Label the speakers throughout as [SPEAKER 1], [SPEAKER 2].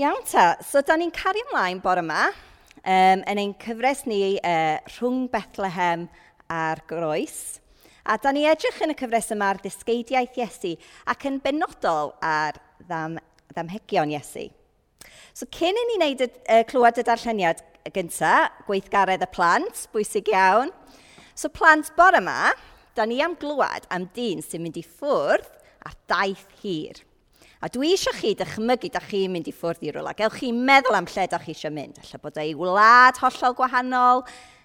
[SPEAKER 1] Iawn ta, so da ni'n cario ymlaen bore yma um, yn ein cyfres ni uh, rhwng Bethlehem a'r Groes. A da ni edrych yn y cyfres yma ar ddysgeidiaeth Iesu ac yn benodol ar ddam, ddamhegion Iesu. So cyn i ni wneud y, uh, clywed y darlleniad gyntaf, gweithgaredd y plant, bwysig iawn. So plant bore yma, da ni am glywed am dyn sy'n mynd i ffwrdd a daith hir. A dwi eisiau chi dychmygu da chi mynd i ffwrdd i rwla. Gewch chi meddwl am lle da chi eisiau mynd. Alla bod ei wlad hollol gwahanol,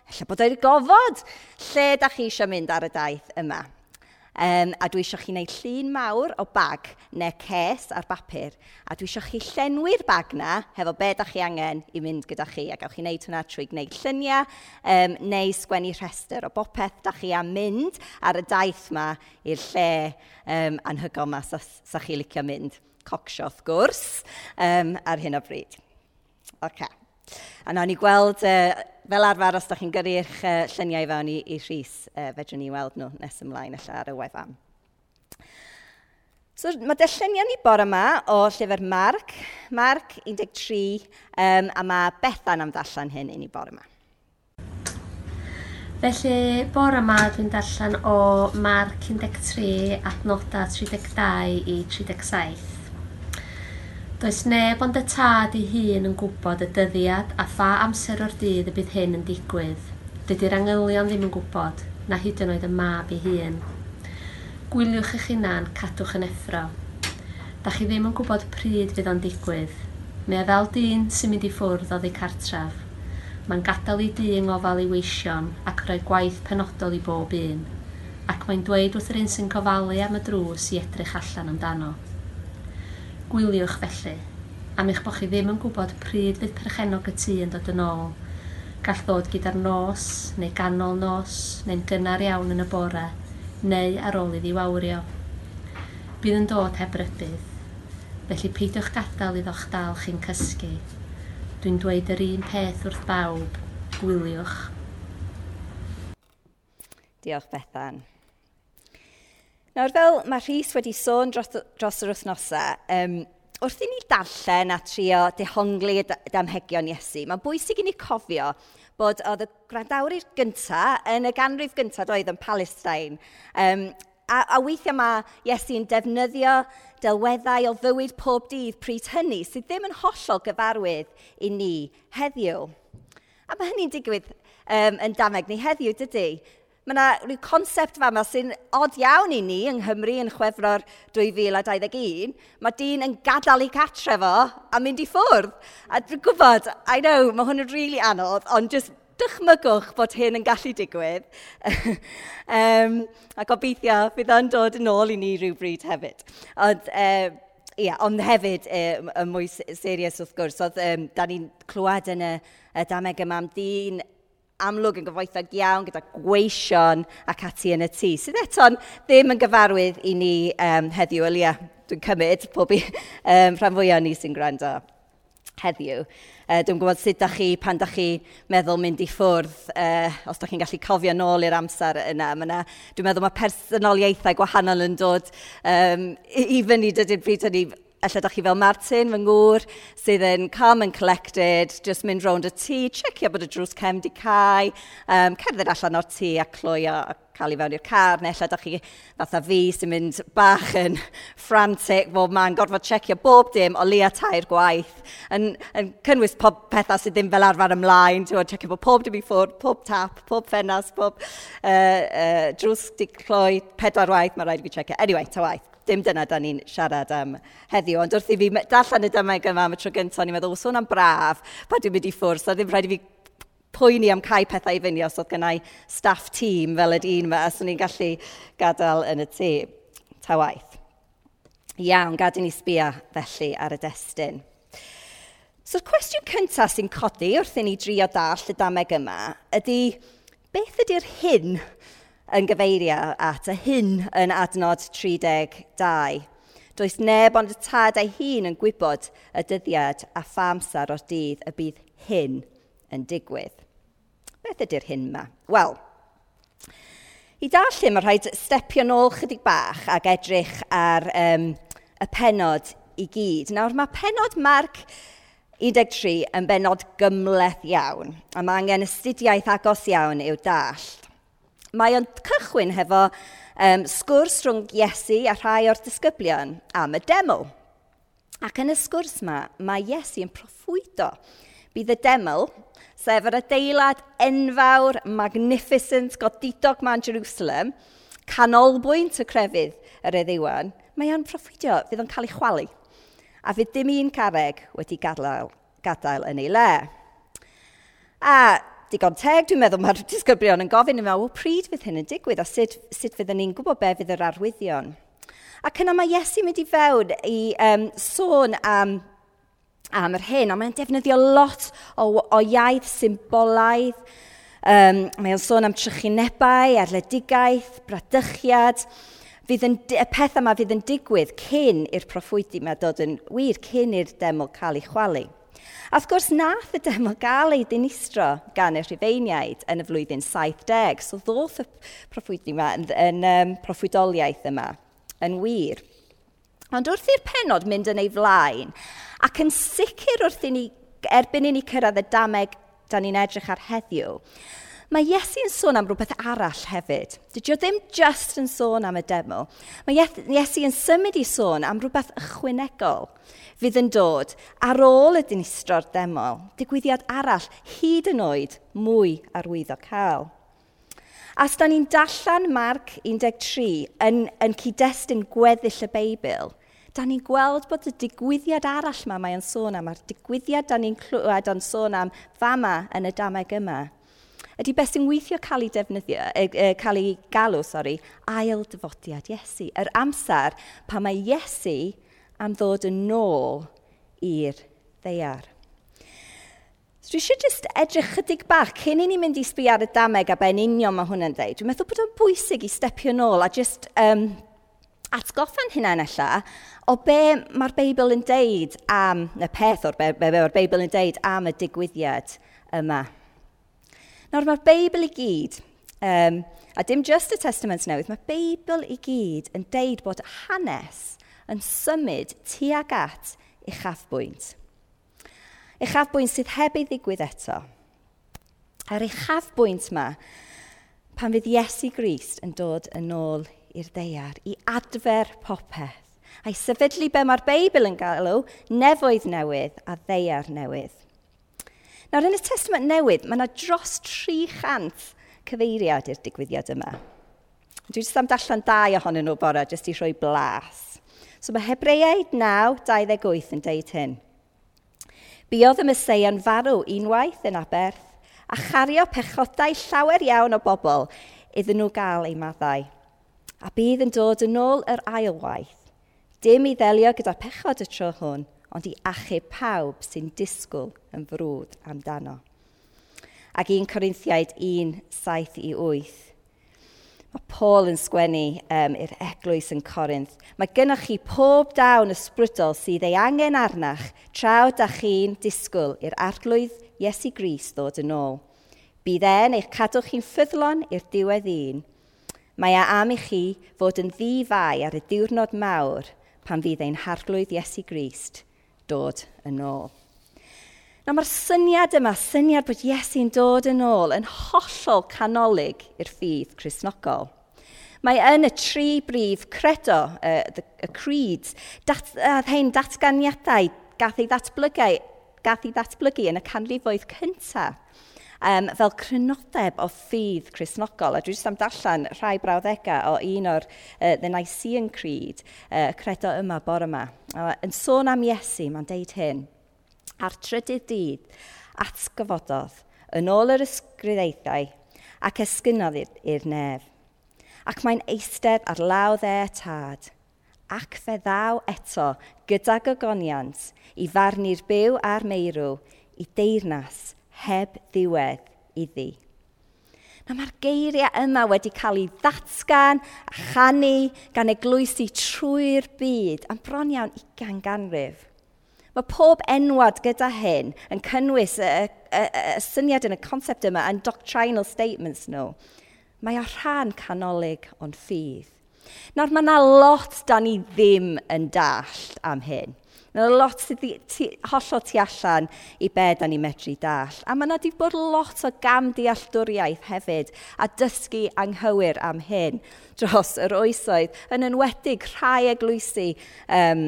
[SPEAKER 1] alla bod e'r gofod lle da chi eisiau mynd ar y daith yma. Um, a dwi eisiau chi wneud llun mawr o bag neu ces ar bapur. A dwi eisiau chi llenwi'r bag na hefo be da chi angen i mynd gyda chi. A gawch chi wneud hwnna trwy gwneud lluniau um, neu sgwennu rhestr o bopeth da chi am mynd ar y daith ma i'r lle um, anhygol ma sa, sa chi licio mynd. Cocsio wrth gwrs um, ar hyn o bryd. Okay. A nawr ni gweld uh, fel arfer, os da chi'n gyrru eich uh, lluniau fewn i, i Rhys, uh, fedrwn ni weld nhw nes ymlaen allan ar y wefan. So, mae dyllunia ni bore yma o llyfr Marc, Marc 13, um, a mae Bethan am ddallan hyn i ni bore yma.
[SPEAKER 2] Felly, bore yma dwi'n darllen o Marc 13, adnodau 32 i 37. Does neb ond y tad ei hun yn gwybod y dyddiad a pha amser o'r dydd y bydd hyn yn digwydd. Dydy'r angylion ddim yn gwybod, na hyd yn oed y mab ei hun. Gwyliwch eich hunan, cadwch yn effro. Da chi ddim yn gwybod pryd fydd o'n digwydd. Mae fel dyn sy'n mynd i ffwrdd o ddi cartref mae'n gadael i dŷ yng ngofal ei weision ac rhoi gwaith penodol i bob un, ac mae'n dweud wrth yr un sy'n cofalu am y drws i edrych allan amdano. Gwyliwch felly, am eich bod chi ddim yn gwybod pryd fydd perchenog y tŷ yn dod yn ôl. Gall ddod gyda'r nos, neu ganol nos, neu'n gynnar iawn yn y bore, neu ar ôl iddi wawrio. Bydd yn dod heb rybydd, felly peidiwch gadael iddo'ch dal chi'n cysgu. Dwi'n dweud yr un peth wrth bawb, gwyliwch.
[SPEAKER 1] Diolch Bethan. Nawr fel mae Rhys wedi sôn dros, dros yr wythnosau, um, wrth i ni darllen a trio dehongli y damhegion Iesu, mae'n bwysig i ni cofio bod oedd y gwrandawr gyntaf yn y ganrif gyntaf oedd yn Palestine. Um, a, a weithiau mae Iesu'n defnyddio delweddau o fywyd pob dydd pryd hynny sydd ddim yn hollol gyfarwydd i ni heddiw. A mae hynny'n digwydd um, yn dameg ni heddiw, dydy? Mae yna rhyw concept fa yma sy'n od iawn i ni yng Nghymru yn chwefror 2021. Mae dyn yn gadael i catre fo a mynd i ffwrdd. A dwi'n gwybod, I know, mae hwn yn rili really anodd, ond just dychmygwch bod hyn yn gallu digwydd. um, a gobeithio fydd o'n dod yn ôl i ni rhywbryd hefyd. Ond, um, Ie, yeah, ond hefyd, y um, mwy serius wrth gwrs, oedd um, da ni'n clywed yn y, y dameg yma am dyn amlwg yn gyfoethog iawn gyda gweision ac ati yn y tŷ. Sydd eto'n ddim yn gyfarwydd i ni um, heddiw, Elia. Dwi'n cymryd pob i, um, rhan fwyaf ni sy'n gwrando heddiw. Uh, dwi'n gwybod sut da chi pan da chi meddwl mynd i ffwrdd, uh, os da chi'n gallu cofio nôl i'r amser yna. yna dwi'n meddwl mae personoliaethau gwahanol yn dod um, i, i fyny dydy'r bryd hynny Alla da chi fel Martin, fy ngŵr, sydd yn calm and collected, just mynd rownd y tŷ, checio bod y drws cem di cael, um, cerdded allan o'r tŷ a clwio a cael ei fewn i'r car, neu alla da chi fatha fi sy'n mynd bach yn frantic bob ma'n gorfod checio bob dim o leia tair gwaith, yn, yn cynnwys pob pethau sydd ddim fel arfer ymlaen, ti'n checio bod pob dim i ffwrdd, pob tap, pob ffenas, pob uh, uh, drws di cloi, pedwar waith, mae rhaid i fi checio. Anyway, ta waith dim dyna da ni'n siarad am heddiw. Ond wrth i fi darllen y dymeg yma am y tro gyntaf, ni'n meddwl, o sôn am braf, pa dwi'n mynd i ffwrs, a ddim rhaid i fi poeni am cael pethau i fyny os oedd gennau staff tîm fel y dyn yma, os so ni'n gallu gadael yn y tŷ. Ta waith. Iawn, gadw ni sbio felly ar y destun. So'r cwestiwn cyntaf sy'n codi wrth i ni drio dall y dameg yma ydy beth ydy'r hyn yn gyfeirio at y hyn yn adnod 32. Does neb ond y tad ei hun yn gwybod y dyddiad a pha o'r dydd y bydd hyn yn digwydd. Beth ydy'r hyn yma? Wel, i dall mae rhaid stepio nôl chydig bach ac edrych ar um, y penod i gyd. Nawr, mae penod Marc 13 yn benod gymleth iawn, a mae angen astudiaeth agos iawn i'w dallt. Mae o'n cychwyn hefo um, sgwrs rhwng Iesu a rhai o'r disgyblion am y deml. Ac yn y sgwrs yma, mae Iesu yn proffwydo bydd y deml, sef yr adeilad enfawr, magnificent, godidog ma'n Jerusalem, canolbwynt y crefydd yr eddiwan, mae o'n proffwydio fydd o'n cael ei chwalu. A fydd dim un carreg wedi gadael, gadael yn ei le. A digon teg, dwi'n meddwl mae'r disgyblion yn gofyn yma, o pryd fydd hyn yn digwydd a sut, sut fyddwn ni'n gwybod be fydd yr arwyddion. Ac yna mae Iesu mynd i fewn i um, sôn am, am yr hyn, a mae'n defnyddio lot o, o iaith symbolaidd. Um, mae'n sôn am trychinebau, arledigaeth, bradychiad. Fydd yn, y peth yma fydd yn digwydd cyn i'r proffwydi mae dod yn wir, cyn i'r deml cael ei chwalu. A wrth gwrs, nath y demo gael ei dinistro gan y Rhufeiniaid yn y flwyddyn 70, so ddoth y proffwydi yma yn, yn um, proffwydoliaeth yma yn wir. Ond wrth i'r penod mynd yn ei flaen, ac yn sicr wrth i ni, erbyn i ni cyrraedd y dameg da ni'n edrych ar heddiw, mae Iesu yn sôn am rhywbeth arall hefyd. Dydy o ddim just yn sôn am y deml. Mae Iesu yn symud i sôn am rhywbeth ychwanegol fydd yn dod ar ôl y dinistro'r deml, digwyddiad arall hyd yn oed mwy arwyddocael. A os da ni'n dallan Marc 13 yn, yn cyd-destun gweddill y Beibl, da ni'n gweld bod y digwyddiad arall yma mae sôn am, a'r digwyddiad da ni'n clywed o'n sôn am fama yn y dameg yma ydy beth sy'n weithio cael ei defnyddio, e, e, cael ei galw, sori, ail dyfodiad Iesu. Yr amser pa mae Iesu am ddod yn ôl i'r ddeiar. So dwi eisiau just edrych chydig bach cyn i ni mynd i sbi ar y dameg a ben union mae hwnna'n dweud. Dwi'n meddwl bod o'n bwysig i stepio nôl a just um, atgoffa'n hynna'n ella o be mae'r Beibl yn deud am, y peth o'r be, be mae'r Beibl yn deud am y digwyddiad yma. Nawr mae'r Beibl i gyd, um, a dim just y Testament Newydd, mae'r Beibl i gyd yn deud bod hanes yn symud tuag at uchafbwynt. Uchafbwynt sydd heb ei ddigwydd eto. A'r uchafbwynt yma, pan fydd Iesu Grist yn dod yn ôl i'r deiar, i adfer popeth, a'i sefydlu be mae'r Beibl yn galw nefoedd newydd a ddeiar newydd. Nawr, yn y testament newydd, mae yna dros 300 cyfeiriad i'r digwyddiad yma. Dwi jyst am dallan dau ohonyn nhw bore, jyst i rhoi blas. So mae Hebreaid 9, 28 yn deud hyn. Buodd y Meseia'n farw unwaith yn aberth, a chario pechodau llawer iawn o bobl iddyn nhw gael eu maddau. A bydd yn dod yn ôl yr ailwaith. Dim i ddelio gyda pechod y tro hwn, ond i achub pawb sy'n disgwyl yn frwd amdano. Ac 1 Corinthiaid 1, 7 i 8. Mae Paul yn sgwennu um, i'r eglwys yn Corinth. Mae gennych chi pob dawn ysbrydol sydd ei angen arnach traw da chi'n disgwyl i'r arglwydd Iesu Gris ddod yn ôl. Bydd e'n eich cadw chi'n ffyddlon i'r diwedd un. Mae e am i chi fod yn ddifau ar y diwrnod mawr pan fydd ein harglwydd Iesu Grist dod yn ôl. Na mae'r syniad yma, syniad bod Iesu'n dod yn ôl, yn hollol canolig i'r ffydd Cresnogol. Mae yn y tri brif credo, y, y, y creeds, dat, hein datganiadau gath ei ddatblygu, gath ei ddatblygu yn y canrifoedd cyntaf um, fel crynodeb o ffydd chrysnogol. A dwi jyst am darllen rhai brawddegau o un o'r uh, The Nicene Creed, uh, credo yma, bore yma. Uh, yn sôn am Iesu, mae'n deud hyn. Ar trydydd dydd, atgyfododd yn ôl yr ysgrifeithau ac esgynodd i'r nef. Ac mae'n eistedd ar lawdd e tad, ac fe ddaw eto gyda gogoniant i farnu'r byw a'r meirw i deyrnas heb ddiwedd iddi. Na mae'r geiriau yma wedi cael ei ddatgan a chanu gan eglwysi trwy'r byd am bron iawn 20 ganrif. Mae pob enwad gyda hyn yn cynnwys y, y, y, y syniad yn y concept yma yn doctrinal statements nhw. Mae o rhan canolig ond ffydd. Nawr mae yna lot da ni ddim yn dallt am hyn. Mae yna lot sydd wedi hollol tu allan i be da ni medru dall. A mae yna wedi bod lot o gam dealltwriaeth hefyd a dysgu anghywir am hyn dros yr oesoedd, yn enwedig rhai eglwysi um,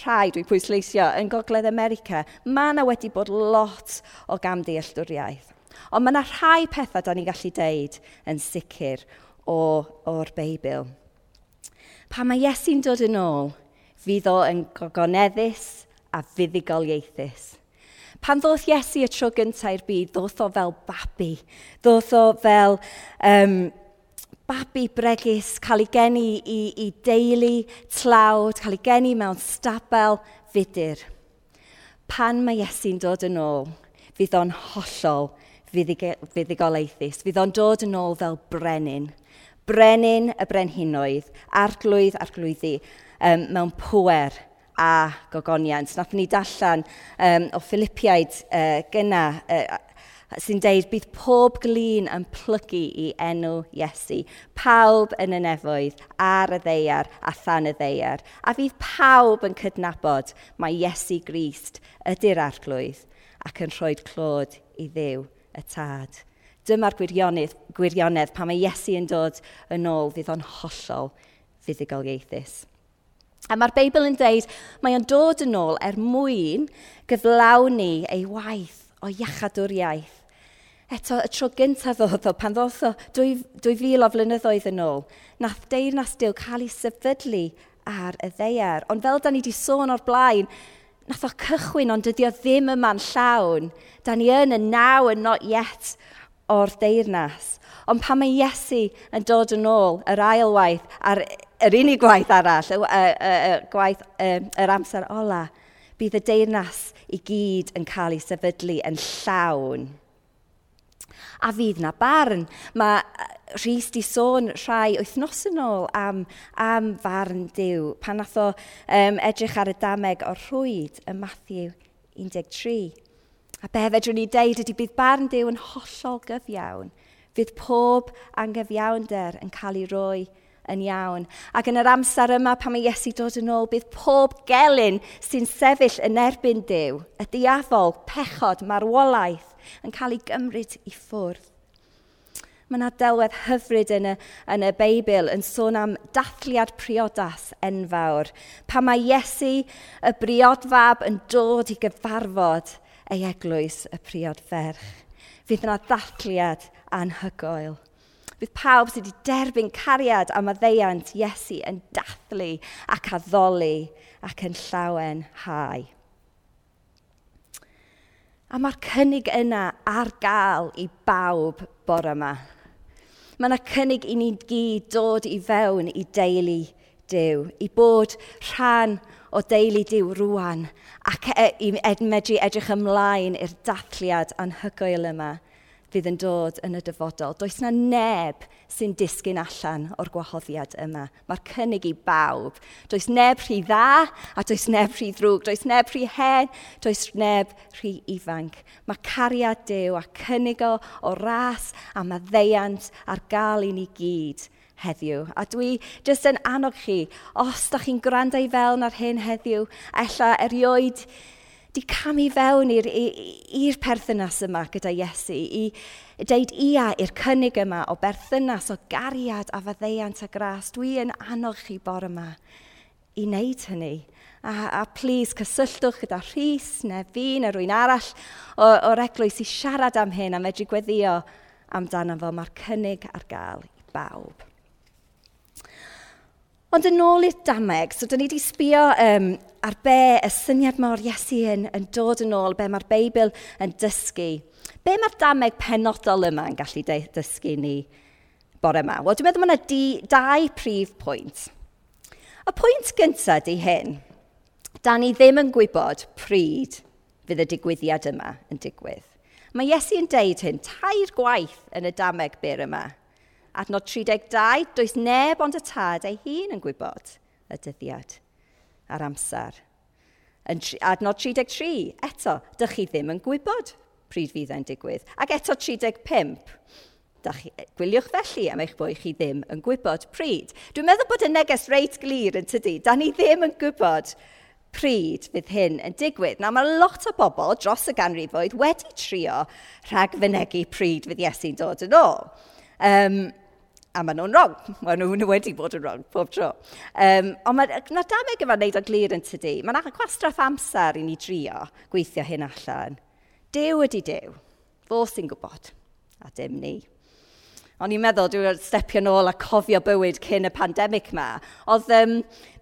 [SPEAKER 1] rhai dwi'n pwysleisio yn Gogledd America, mae yna wedi bod lot o gamdealltwriaeth. Ond mae yna rhai pethau da ni'n gallu deud yn sicr o, o'r Beibl. Pan mae Iesu'n dod yn ôl, Fydd o yn gogoneddus a fuddigol ieithus. Pan ddoth Iesu y tro gyntaf i'r byd, ddoth o fel babi. Ddoth o fel um, babi bregus, cael ei geni i, i deulu, tlawd, cael ei geni mewn stabel, fudur. Pan mae Iesu'n dod yn ôl, fydd o'n hollol fuddigol eithus. Fydd o'n dod yn ôl fel brenin. Brenin y brenhinoedd, arglwydd, arglwyddi um, mewn pwer a gogoniant. Nath ni dallan um, o Philippiaid uh, gyna uh, sy'n deud bydd pob glin yn plygu i enw Iesu. Pawb yn y nefoedd, ar y ddeiar a than y ddeiar. A fydd pawb yn cydnabod mae Iesu Grist ydy'r arglwydd ac yn rhoi'r clod i ddew y tad. Dyma'r gwirionedd, gwirionedd pan mae Iesu yn dod yn ôl fydd o'n hollol fuddugol ieithus. A mae'r Beibl yn dweud, mae o'n dod yn ôl er mwyn gyflaw ni ei waith o iachadwriaeth. Eto, y tro gyntaf ddodd o, pan ddodd o 2000 o flynyddoedd yn ôl, nath deyrnas Dyw cael ei sefydlu ar y ddeiar. Ond fel da ni wedi sôn o'r blaen, nath o cychwyn, ond dydy o ddim yma'n llawn. Da ni yn y naw yn not yet o'r deyrnas. Ond pan mae Iesu yn dod yn ôl yr ailwaith a'r yr unig gwaith arall, y, y, y, y gwaith y, yr amser ola, bydd y deyrnas i gyd yn cael ei sefydlu yn llawn. A fydd na barn. Mae Rhys di sôn rhai wythnos yn ôl am, am farn diw pan nath o um, edrych ar y dameg o'r rhwyd y Matthew 13. A be fedrwn ni deud ydy bydd barn diw yn hollol gyfiawn. Fydd pob angyfiawnder yn cael ei roi yn iawn. Ac yn yr amser yma pan mae Iesu dod yn ôl, bydd pob gelyn sy'n sefyll yn erbyn Dyw, y diafol, pechod, marwolaeth, yn cael ei gymryd i ffwrdd. Mae yna delwedd hyfryd yn y, yn y Beibl yn sôn am dathliad priodas enfawr. Pa mae Iesu y briodfab yn dod i gyfarfod ei eglwys y priod ferch. Fydd yna dathliad anhygoel. Bydd pawb sydd wedi derbyn cariad am addeiant Iesu yn dathlu ac addoli ac yn llawen hau. A mae'r cynnig yna ar gael i bawb bore yma. Mae yna cynnig i ni gyd dod i fewn i deulu Dyw, i bod rhan o deulu Dyw rwan ac e- i medru edrych ymlaen i'r dathliad anhygoel yma fydd yn dod yn y dyfodol. Does na neb sy'n disgyn allan o'r gwahoddiad yma. Mae'r cynnig i bawb. Does neb rhy dda a does neb rhy ddrwg. Does neb rhy hen, does neb rhy ifanc. Mae cariad dew a cynnig o o ras a maddeiant ar gael i ni gyd heddiw. A dwi jyst yn annog chi, os da chi'n gwrando i fel na'r hyn heddiw, ella erioed di camu fewn i'r perthynas yma gyda Iesu, i deud ia i'r cynnig yma o berthynas, o gariad a faddeiant a gras. Dwi yn annog chi bore yma i wneud hynny. A, a please, cysylltwch gyda Rhys neu fi neu rwy'n arall o'r eglwys i siarad am hyn a medru gweddio amdano fo. Mae'r cynnig ar gael i bawb. Ond yn ôl i'r dameg, so dyn ni wedi sbio um, ar be y syniad mor Iesu yn, yn dod yn ôl, be mae'r Beibl yn dysgu. Be mae'r dameg penodol yma yn gallu dysgu ni bore yma? Wel, dwi'n meddwl mae yna dau prif pwynt. Y pwynt gyntaf di hyn, da ni ddim yn gwybod pryd fydd y digwyddiad yma yn digwydd. Mae Iesu yn deud hyn tair gwaith yn y dameg byr yma. Adnod 32, does neb ond y tad ei hun yn gwybod y dyddiad a'r amser. Yn adnod 33, eto, dych chi ddim yn gwybod pryd fydd e'n digwydd. Ac eto 35, chi, e, gwyliwch felly am eich bod chi ddim yn gwybod pryd. Dwi'n meddwl bod y neges reit glir yn tydi, da ni ddim yn gwybod pryd fydd hyn yn digwydd. Nawr mae lot o bobl dros y ganrifoedd wedi trio rhag fynegu pryd fydd Iesu'n dod yn ôl. Um, a maen nhw'n wrong. Maen nhw'n wedi bod yn wrong pob tro. Um, ond mae nadameg yma'n neud o glir yn tydi. Mae'n gwastraff amser i ni drio gweithio hyn allan. Dew ydy dew. Fo sy'n gwybod. A dim ni. O'n i'n meddwl, dwi'n stepio nôl a cofio bywyd cyn y pandemig yma. Oedd um,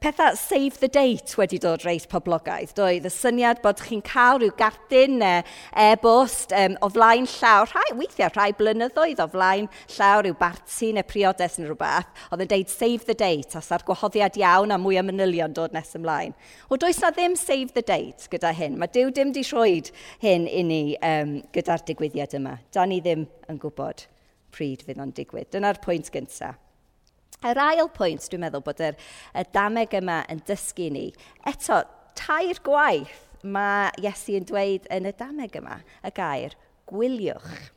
[SPEAKER 1] pethau save the date wedi dod reit poblogaidd. Doedd y syniad bod chi'n cael rhyw gardyn neu e-bost um, o flaen llaw, rhai, weithiau rhai blynyddoedd o flaen llaw, rhyw barti neu priodes neu rhywbeth, oedd yn deud save the date, os ar gwahoddiad iawn a mwy o manylion dod nes ymlaen. O does na ddim save the date gyda hyn. Mae Dyw dim di rhoed hyn i ni um, gyda'r digwyddiad yma. Da ni ddim yn gwybod pryd fydd o'n digwydd. Dyna'r pwynt gyntaf. Yr ail pwynt, dwi'n meddwl bod yr, y dameg yma yn dysgu ni. Eto, tair gwaith mae Iesu yn dweud yn y dameg yma, y gair, gwyliwch.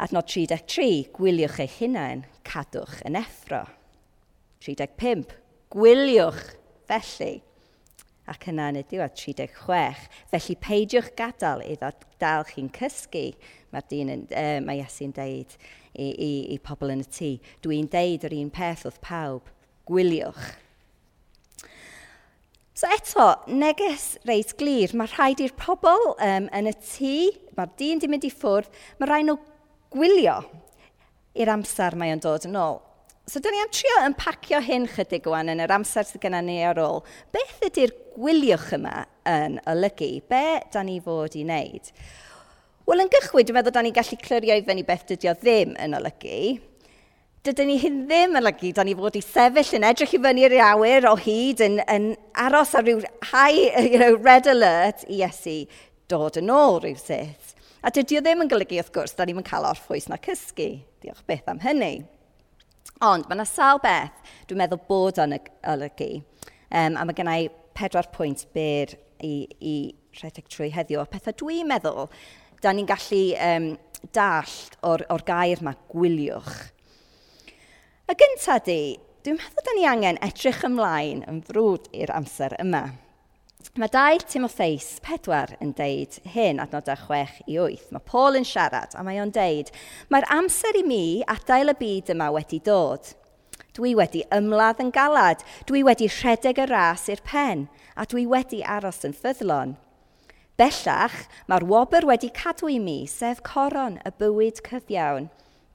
[SPEAKER 1] Adnod 33, gwyliwch eich hunain, cadwch yn effro. 35, gwyliwch felly. Ac yna yn y diwedd 36, felly peidiwch gadael iddo dal chi'n cysgu mae'r dyn yn, uh, mae Iesu'n deud i, i, i pobl yn y tŷ. Dwi'n deud yr un peth wrth pawb, gwyliwch. So eto, neges reit glir, mae rhaid i'r pobl um, yn y tŷ, mae'r dyn di mynd i ffwrdd, mae rhaid nhw gwylio i'r amser mae o'n dod yn ôl. So, da ni am trio yn pacio hyn chydig wan yn yr amser sydd gennym ni ar ôl. Beth ydy'r gwyliwch yma yn olygu? Be da ni fod i wneud? Wel, yn gychwyn, dwi'n meddwl da ni'n gallu clirio i fyny beth dydy o ddim yn olygu. Dydyn ni hyn ddim yn olygu, da ni fod i sefyll yn edrych i fyny i'r awyr o hyd, yn, yn aros ar ryw high, you know, red alert i Iesu dod yn ôl rhyw sut. A dydy o ddim yn golygu, wrth gwrs, da ni'n cael orffwys na cysgu. Diolch beth am hynny. Ond mae yna sawl beth dwi'n meddwl bod o'n olygu. Um, a mae gennau pedwar pwynt byr i, i rhedeg trwy heddiw. A pethau dwi'n meddwl da ni'n gallu um, dallt o'r, or gair yma, gwyliwch. Y gyntaf di, dwi'n meddwl da ni angen edrych ymlaen yn frwd i'r amser yma. Mae dau Timotheus 4 yn deud hyn adnodau 6 i 8. Mae Paul yn siarad a mae o'n deud, mae'r amser i mi adael y byd yma wedi dod. Dwi wedi ymladd yn galad, dwi wedi rhedeg y ras i'r pen, a dwi wedi aros yn ffyddlon. Bellach, mae'r wobr wedi cadw i mi, sef coron y bywyd cyfiawn.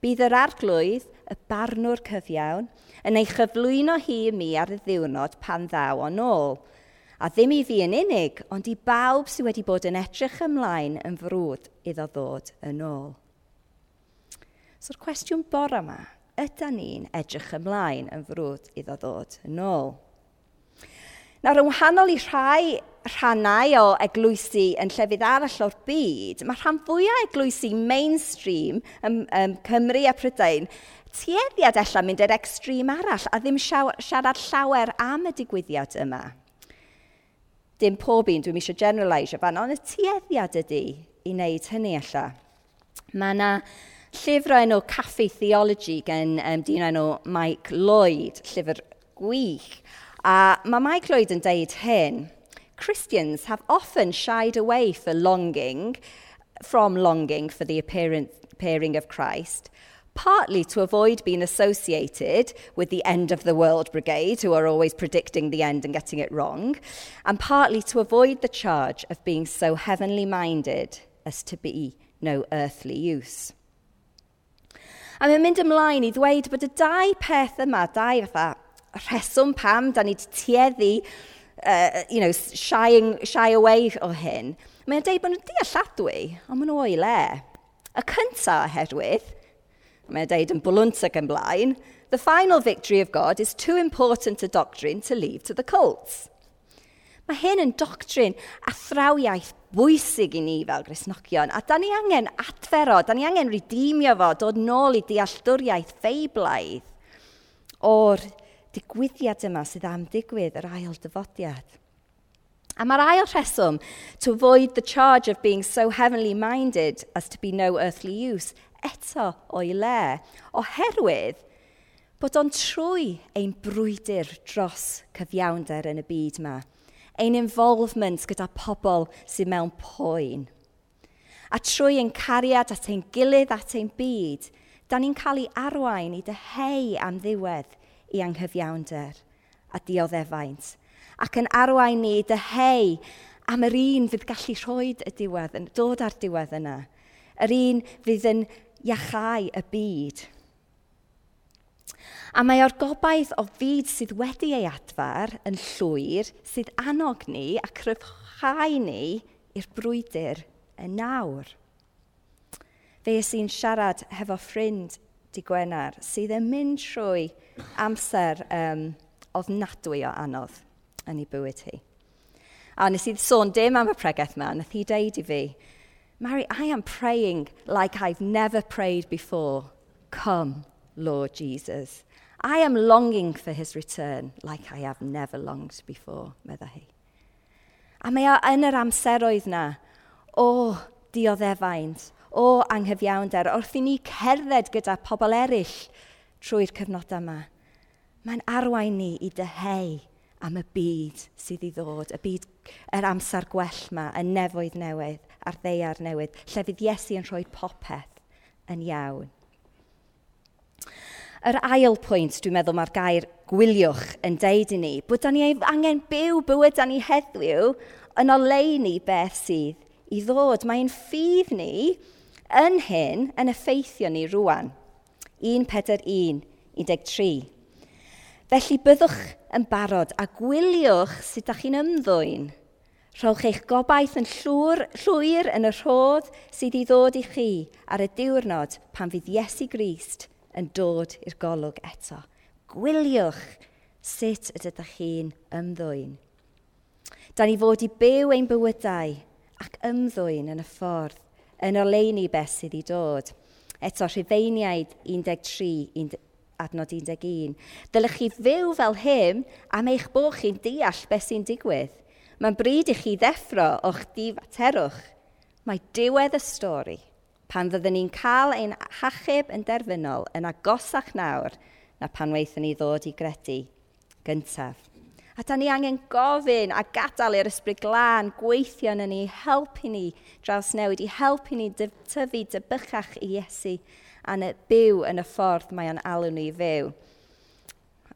[SPEAKER 1] Bydd yr arglwydd, y barnwr cyfiawn, yn ei chyflwyno hi i mi ar y ddiwrnod pan ddaw o'n ôl. A ddim i fi yn unig, ond i bawb sydd wedi bod yn edrych ymlaen yn frwd iddo ddod yn ôl. So'r cwestiwn bore yma, ydy ni'n edrych ymlaen yn frwd iddo ddod yn ôl? Nawr, yn wahanol i rhai rhannau o eglwysi yn llefydd arall o'r byd, mae rhan fwyaf eglwysi mainstream ym, ym Cymru a Prydain tueddiad allan mynd i'r extrem arall a ddim siarad llawer am y digwyddiad yma. Dim pob un, dwi'n eisiau generalisio fan, ond y tueddiad ydy i wneud hynny allan. Mae yna llyfr o enw Caffi Theology gen um, dyn o enw Mike Lloyd, llyfr gwych. A mae Mike Lloyd yn deud hyn, Christians have often shied away for longing, from longing for the appearing of Christ, partly to avoid being associated with the end of the world brigade, who are always predicting the end and getting it wrong, and partly to avoid the charge of being so heavenly minded as to be no earthly use. A mae'n mynd ymlaen i ddweud bod y dau peth yma, dau fatha rheswm pam da ni wedi tueddu uh, you know, shying, shy away o hyn, mae'n deud bod nhw'n dealladwy, ond maen nhw o'i le. Y cyntaf oherwydd, mae'n deud yn bwlwnt ac yn blaen, the final victory of God is too important a doctrine to leave to the cults. Mae hyn yn doctrine a thrawiaeth bwysig i ni fel Grisnogion, a da ni angen adfero, da ni angen redeemio fo, dod nôl i dealltwriaeth feiblaidd o'r digwyddiad yma sydd am digwydd yr ail dyfodiad. A mae'r ail rheswm, to avoid the charge of being so heavenly minded as to be no earthly use, eto o'i le, oherwydd bod o'n trwy ein brwydr dros cyfiawnder yn y byd yma, ein involvement gyda pobl sydd mewn poen. A trwy ein cariad at ein gilydd at ein byd, da ni'n cael ei arwain i deheu am ddiwedd – i anghyfiawnder a dioddefaint, ac yn arwain ni dyheu am yr un fydd gallu rhoi y diwedd, dod ar diwedd yna, yr un fydd yn iachau y byd. A mae o'r gobaith o fyd sydd wedi ei adfar yn llwyr sydd annog ni a cryfhau ni i'r brwydr y nawr. Fe sy'n siarad hefo ffrind di Gwener sydd yn mynd trwy amser um, ofnadwy o anodd yn ei bywyd hi. A nes i sôn dim am y pregaeth yma, nath hi deud i fi, Mary, I am praying like I've never prayed before. Come, Lord Jesus. I am longing for his return like I have never longed before, medda hi. A mae yn yr amseroedd na o oh, dioddefaint o anghyfiawnder, wrth i ni cerdded gyda pobl eraill trwy'r cyfnodau yma, mae'n arwain ni i dyheu am y byd sydd i ddod, y byd yr amser gwell yma, y nefoedd newydd a'r ddeiar newydd, lle fydd Iesu yn rhoi popeth yn iawn. Yr ail pwynt, dwi'n meddwl mae'r gair gwyliwch yn deud i ni, bod da ni angen byw bywyd da ni heddiw yn oleini beth sydd i ddod. Mae'n ffydd ni Yn hyn yn effeithio ni rwan. 1.41, 13. Felly byddwch yn barod a gwyliwch sut ydych chi'n ymddwyn. Rhowch eich gobaith yn llwyr, llwyr yn y rhodd sydd i ddod i chi ar y diwrnod pan fydd Iesu Grist yn dod i'r golwg eto. Gwyliwch sut ydych chi'n ymddwyn. Da ni fod i byw ein bywydau ac ymddwyn yn y ffordd yn oleini beth sydd i dod. Eto, rhifeiniaid 13, adnod 11. Dylech chi fyw fel hym am eich bod chi'n deall beth sy'n digwydd. Mae'n bryd i chi ddeffro o'ch difaterwch. Mae diwedd y stori pan fyddwn ni'n cael ein hachub yn derfynol yn agosach nawr na pan weithon ni ddod i gredu gyntaf. A da ni angen gofyn a gadael i'r ysbryd glân gweithio yn ni, helpu ni draws newid, i helpu ni tyfu dybychach i Iesu a'n byw yn y ffordd mae o'n alw ni i fyw.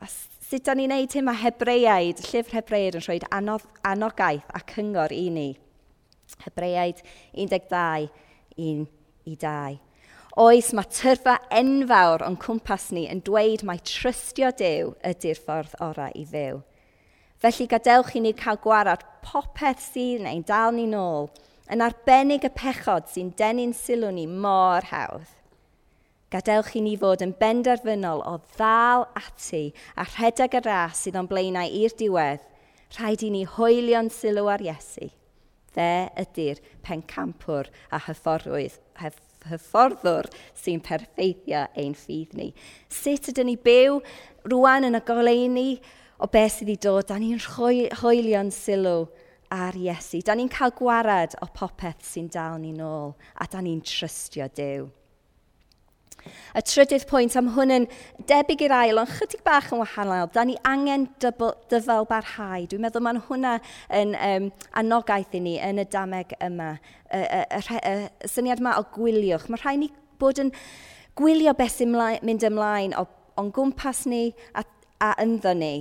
[SPEAKER 1] A sut da ni'n neud hyn mae Hebreaid, llyfr Hebreaid yn rhoi anodd, anogaeth a cyngor i ni. Hebreaid 12, 1 i 2. Oes, mae tyrfa enfawr o'n cwmpas ni yn dweud mae trystio Dyw ydy'r ffordd orau i fyw. Felly gadewch i ni cael gwarad popeth sydd neu'n dal ni nôl, yn arbennig y pechod sy'n denu'n sylw ni mor hawdd. Gadewch i ni fod yn benderfynol o ddal ati a rhedeg y ras sydd o'n blaenau i'r diwedd, rhaid i ni hwylio'n sylw ar Iesu. Fe ydy'r pencampwr a hyfforwydd, hyfforddwr sy'n perfeithio ein ffydd ni. Sut ydyn ni byw rwan yn y goleuni o beth sydd wedi dod, da ni'n hoelio'n sylw ar Iesu. Da ni'n cael gwared o popeth sy'n dal ni nôl a da ni'n trystio Dyw. Y trydydd pwynt am hwn yn debyg i'r ail, ond chydig bach yn wahanol. Da ni angen dyfel barhau. Dwi'n meddwl mae'n hwnna yn um, anogaeth i ni yn y dameg yma. Y, y, y, y, y syniad yma o gwyliwch. Mae rhaid ni bod yn gwylio beth sy'n mynd ymlaen o'n gwmpas ni a, a ynddo ni.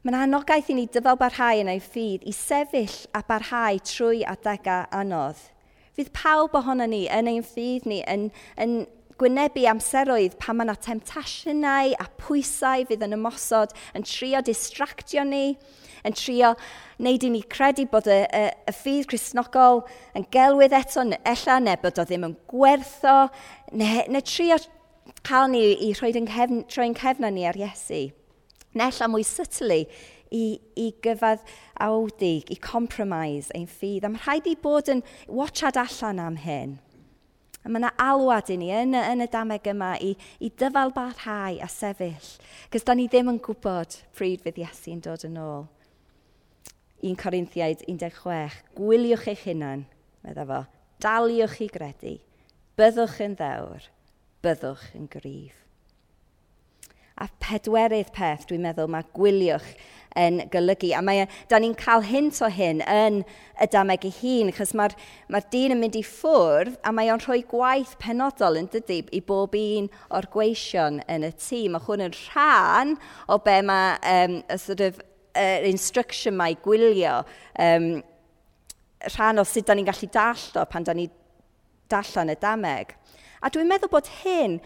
[SPEAKER 1] Mae'n anogaeth i ni dyfal barhau yn ei ffydd i sefyll a barhau trwy adegau anodd. Fydd pawb ohono ni yn ein ffydd ni yn, yn gwynebu amseroedd pan mae yna temtasiynau a pwysau fydd yn ymosod yn trio distractio ni, yn trio wneud i ni credu bod y, y, y ffydd Cresnogol yn gelwydd eto, ella, neu bod o ddim yn gwertho, neu, neu trio cael ni i rhoi'n cefn, troi ni ar Iesu nella mwy sytlu i, i gyfad awdig, i compromise ein ffydd. A mae rhaid i bod yn watchad allan am hyn. A mae yna alwad i ni yn, yn y dameg yma i, i dyfal barhau a sefyll. Cys da ni ddim yn gwybod pryd fydd Iesu'n dod yn ôl. 1 Corinthiaid 16. Gwyliwch eich hunan, meddwl fo. Daliwch i gredu. Byddwch yn ddewr. Byddwch yn gryf. A pedwerydd peth, dwi'n meddwl, mae gwyliwch yn golygu. A mae, da ni'n cael hint o hyn yn y dameg ei hun, achos mae'r mae dyn yn mynd i ffwrdd a mae o'n rhoi gwaith penodol yn dydy i bob un o'r gweision yn y tîm. Mae hwn yn rhan o be mae um, y sort of, uh, instruction mae gwylio, um, rhan o sut da ni'n gallu dallo pan da ni dallan y dameg. A dwi'n meddwl bod hyn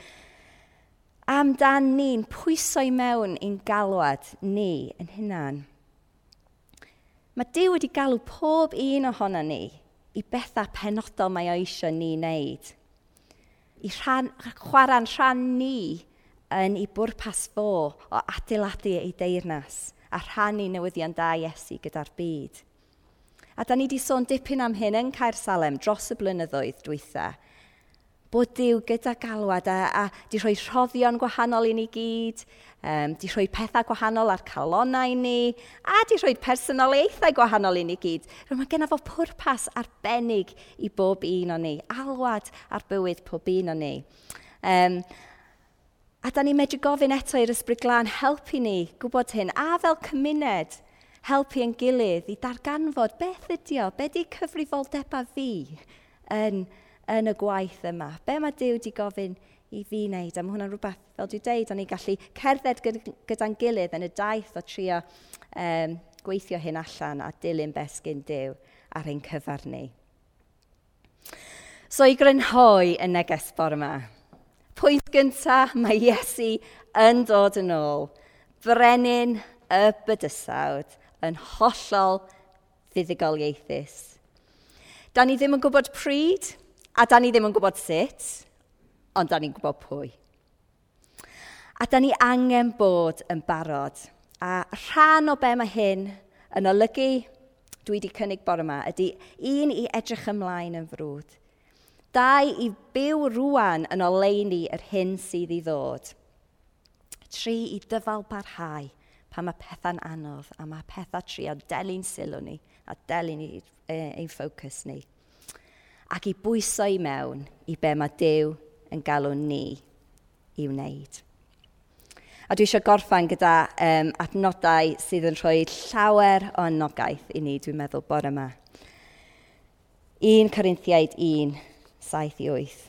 [SPEAKER 1] amdan ni'n pwyso i mewn i'n galwad ni yn hunan. Mae Dyw wedi galw pob un ohono ni i bethau penodol mae o eisiau ni wneud. I rhan, chwarae'n rhan ni yn ei bwrpas fo o adeiladu ei deyrnas a rhannu newyddion da Iesu gyda'r byd. A da ni wedi sôn dipyn am hyn yn Caer Salem dros y blynyddoedd dwytha, bod Dyw gyda galwad a, a di rhoi rhoddion gwahanol i ni gyd, um, di rhoi pethau gwahanol ar calonau ni, a di rhoi personoliaethau gwahanol i ni gyd. Rwy'n mae gennaf o pwrpas arbennig i bob un o ni, alwad ar bywyd pob un o ni. Um, a da ni'n medru gofyn eto i'r ysbryd glân helpu ni gwybod hyn, a fel cymuned, helpu yn gilydd i darganfod beth ydi o, beth di cyfrifoldebau fi yn yn y gwaith yma. Be mae Dyw wedi gofyn i fi wneud? A mae hwnna'n rhywbeth, fel dwi'n deud, o'n i'n gallu cerdded gyda'n gilydd yn y daith o trio um, gweithio hyn allan a dilyn besgyn Dyw ar ein cyfar ni. So i grynhoi y neges bore yma. Pwynt gyntaf, mae Iesu yn dod yn ôl. Brenin y bydysawd yn hollol fuddugoliaethus. Da ni ddim yn gwybod pryd, A da ni ddim yn gwybod sut, ond da ni'n gwybod pwy. A da ni angen bod yn barod. A rhan o be mae hyn yn olygu, dwi wedi cynnig bore yma, ydy un i edrych ymlaen yn frwd. Dau i byw rwan yn oleini yr hyn sydd i ddod. Tri i dyfal barhau pa mae pethau'n anodd a mae pethau trio delu'n sylw ni a delu'n ein ffocws ni ac i bwyso i mewn i be mae Dyw yn galw ni i wneud. A dwi eisiau gorffan gyda um, adnodau sydd yn rhoi llawer o anogaeth i ni, dwi'n meddwl, bore yma. 1 Corinthiaid 1, 7 i 8.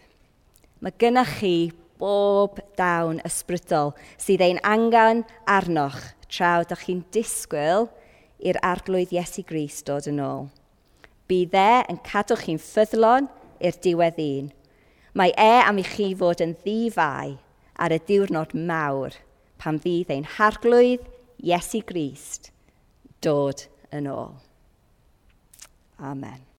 [SPEAKER 1] Mae gynnach chi bob dawn ysbrydol sydd ein angen arnoch traw ydych chi'n disgwyl i'r arglwydd Iesu Gris dod yn ôl. Bydd e yn cadw chi'n ffyddlon i'r diwedd un. Mae e am i chi fod yn ddifau ar y diwrnod mawr pan fydd ein harglwydd Iesu Grist dod yn ôl. Amen.